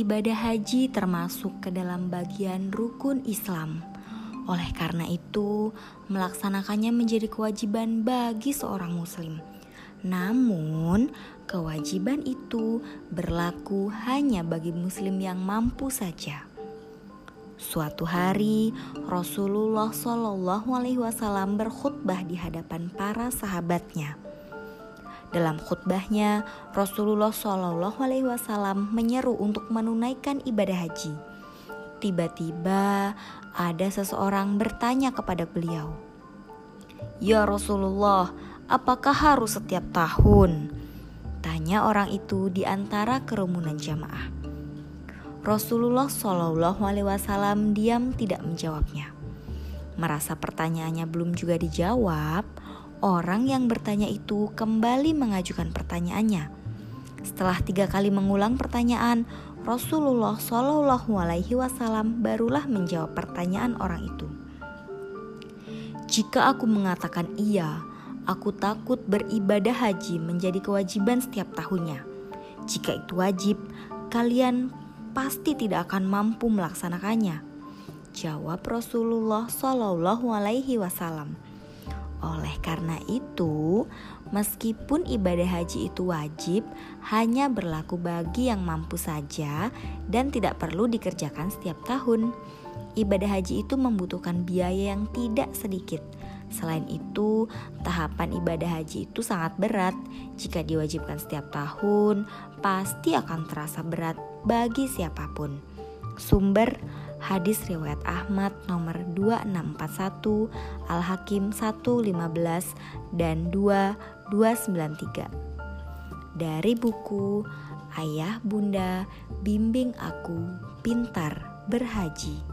Ibadah haji termasuk ke dalam bagian rukun Islam. Oleh karena itu, melaksanakannya menjadi kewajiban bagi seorang Muslim. Namun, kewajiban itu berlaku hanya bagi Muslim yang mampu saja. Suatu hari, Rasulullah Shallallahu Alaihi Wasallam berkhutbah di hadapan para sahabatnya. Dalam khutbahnya, Rasulullah Shallallahu Alaihi Wasallam menyeru untuk menunaikan ibadah haji. Tiba-tiba ada seseorang bertanya kepada beliau, "Ya Rasulullah, apakah harus setiap tahun?" Tanya orang itu di antara kerumunan jamaah. Rasulullah Shallallahu Alaihi Wasallam diam tidak menjawabnya. Merasa pertanyaannya belum juga dijawab, Orang yang bertanya itu kembali mengajukan pertanyaannya. Setelah tiga kali mengulang pertanyaan, Rasulullah Shallallahu Alaihi Wasallam barulah menjawab pertanyaan orang itu. Jika aku mengatakan iya, aku takut beribadah haji menjadi kewajiban setiap tahunnya. Jika itu wajib, kalian pasti tidak akan mampu melaksanakannya. Jawab Rasulullah Shallallahu Alaihi Wasallam. Oleh karena itu, meskipun ibadah haji itu wajib, hanya berlaku bagi yang mampu saja dan tidak perlu dikerjakan setiap tahun. Ibadah haji itu membutuhkan biaya yang tidak sedikit. Selain itu, tahapan ibadah haji itu sangat berat. Jika diwajibkan setiap tahun, pasti akan terasa berat bagi siapa pun. Sumber Hadis riwayat Ahmad nomor 2641, Al-Hakim 115 dan 2293. Dari buku Ayah Bunda Bimbing Aku Pintar Berhaji.